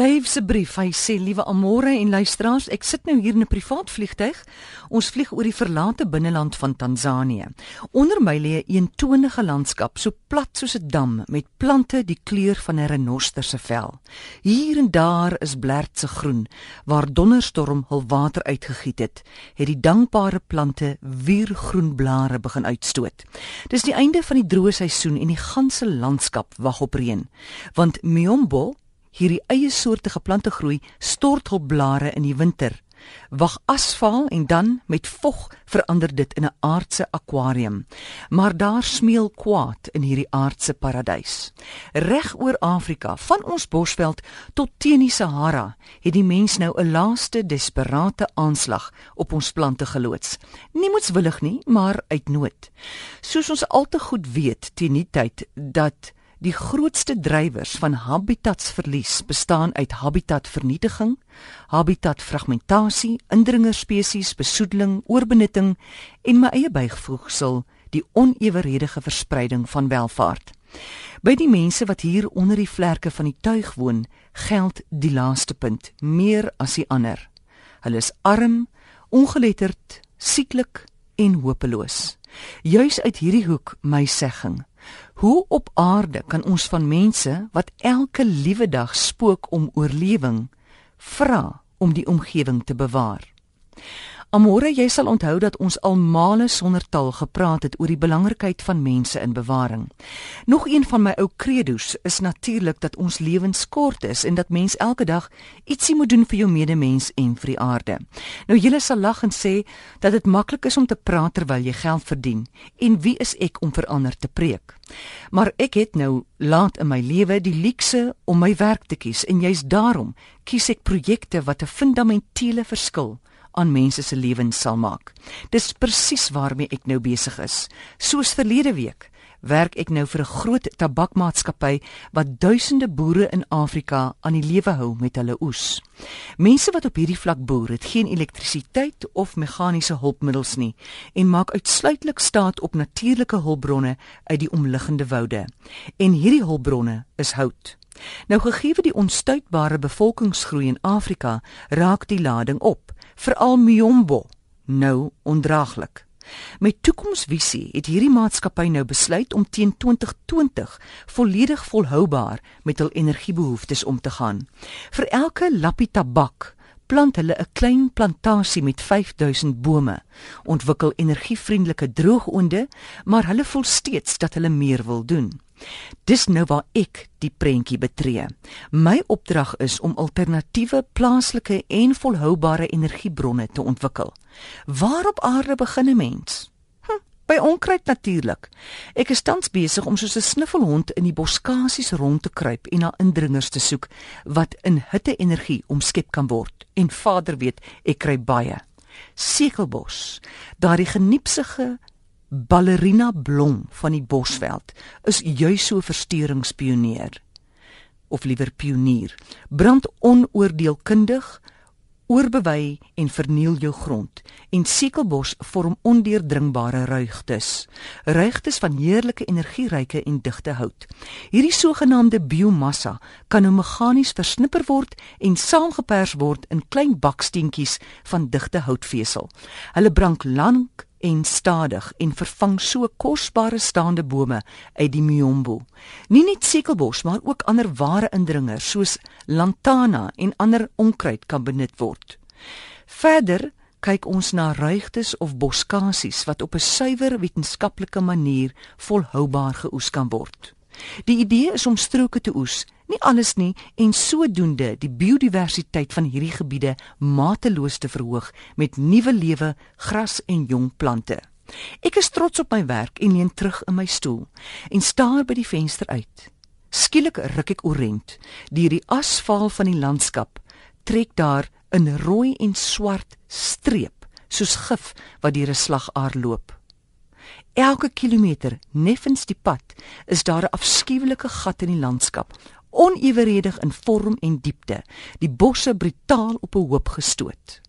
Dave se brief, hy sê liewe Amore en luisteraars, ek sit nou hier in 'n privaat vliegtyg. Ons vlieg oor die verlate binneland van Tansanië. Onder my lê 'n eentonige landskap, so plat soos 'n dam met plante die kleur van 'n renoster se vel. Hier en daar is blertse groen waar donderstorm hul water uitgegiet het, het die dankbare plante wiergroen blare begin uitstoot. Dis die einde van die droë seisoen en die ganse landskap wag op reën, want Miombo hierdie eie soorte geplante groei storthulpblare in die winter. Wag asval en dan met vog verander dit in 'n aardse akwarium. Maar daar smeel kwaad in hierdie aardse paradys. Reg oor Afrika, van ons Bosveld tot teen die Sahara, het die mens nou 'n laaste desperate aanslag op ons plante geloods. Nie moetswillig nie, maar uit nood. Soos ons al te goed weet teen die tyd dat Die grootste drywers van habitatsverlies bestaan uit habitatvernietiging, habitatfragmentasie, indringerspesies, besoedeling, oorbenutting en my eie bygevoegsel, die oneweredige verspreiding van welvaart. By die mense wat hier onder die vlerke van die tuig woon, geld die laaste punt meer as die ander. Hulle is arm, ongeletterd, sieklik en hopeloos. Juis uit hierdie hoek my segging. Hoe op aarde kan ons van mense wat elke liewe dag spook om oorlewing vra om die omgewing te bewaar? Amore, jy sal onthou dat ons al male sonder taal gepraat het oor die belangrikheid van mense in bewaring. Nog een van my ou credos is natuurlik dat ons lewens kort is en dat mens elke dag ietsie moet doen vir jou medemens en vir die aarde. Nou julle sal lag en sê dat dit maklik is om te praat terwyl jy geld verdien. En wie is ek om vir ander te preek? Maar ek het nou laat in my lewe die luukse om my werk te kies en juist daarom kies ek projekte wat 'n fundamentele verskil aan mense se lewens sal maak. Dis presies waarmee ek nou besig is. Soos verlede week werk ek nou vir 'n groot tabakmaatskappy wat duisende boere in Afrika aan die lewe hou met hulle oes. Mense wat op hierdie vlak boer, het geen elektrisiteit of meganiese hulpmiddels nie en maak uitsluitlik staat op natuurlike hulpbronne uit die omliggende woude. En hierdie hulpbronne is hout. Nou gegee die onstuitbare bevolkingsgroei in Afrika, raak die lading op veral Miombo nou ondraaglik. Met toekomsvisie het hierdie maatskappy nou besluit om teen 2020 volledig volhoubaar met hul energiebehoeftes om te gaan. Vir elke lappie tabak plant hulle 'n klein plantasie met 5000 bome, ontwikkel energievriendelike droogoonde, maar hulle voel steeds dat hulle meer wil doen. Dis nou waar ek die prentjie betree. My opdrag is om alternatiewe plaaslike en volhoubare energiebronne te ontwikkel. Waar op aarde begin 'n mens? Hm, by onkruid natuurlik. Ek is tans besig om soos 'n snuffelhond in die boskasies rond te kruip en na indringers te soek wat in hitte-energie omskep kan word. En Vader weet, ek kry baie. Sekelbos, daardie geniepsige ballerina blom van die bosveld is juis so versteringspioneer of liewer pionier. Brand onoordeelkundig oorbewei en verniel jou grond en sekelbos vorm ondeurdringbare ruigtes. Ruigtes van heerlike energieryke en digte hout. Hierdie sogenaamde biomassa kan nou meganies versnipper word en saamgepers word in klein baksteentjies van digte houtvesel. Hulle brand lank en stadig en vervang so kosbare staande bome uit die Miombo. Nie net sekelbos, maar ook ander ware indringers soos lantana en ander onkruid kan benut word. Verder kyk ons na ruigtes of boskasies wat op 'n suiwer wetenskaplike manier volhoubaar geoes kan word. Die idee is om stroke te oes nie alles nie en sodoende die biodiversiteit van hierdie gebiede mateloos te verhoog met nuwe lewe, gras en jong plante. Ek is trots op my werk en leun terug in my stoel en staar by die venster uit. Skielik ruk ek orent. Deur die asfaal van die landskap trek daar 'n rooi en swart streep soos gif wat deur 'n slagaar loop. Elke kilometer neffens die pad is daar 'n afskuwelike gat in die landskap oneweredig in vorm en diepte, die bosse brutaal op 'n hoop gestoot.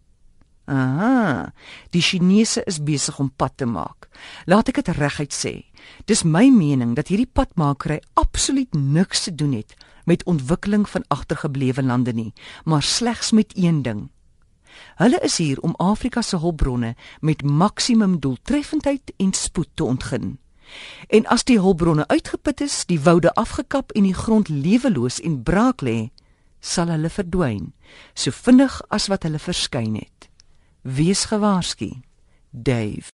Aha, die Chinese is besig om pad te maak. Laat ek dit reguit sê. Dis my mening dat hierdie padmakery absoluut niks te doen het met ontwikkeling van agtergeblewe lande nie, maar slegs met een ding. Hulle is hier om Afrika se hulpbronne met maksimum doeltreffendheid en spoed te ontgin. En as die hulpbronne uitgeput is, die woude afgekap en die grond leweloos en braak lê, sal hulle verdwyn, so vinnig as wat hulle verskyn het. Wees gewaarsku. Dave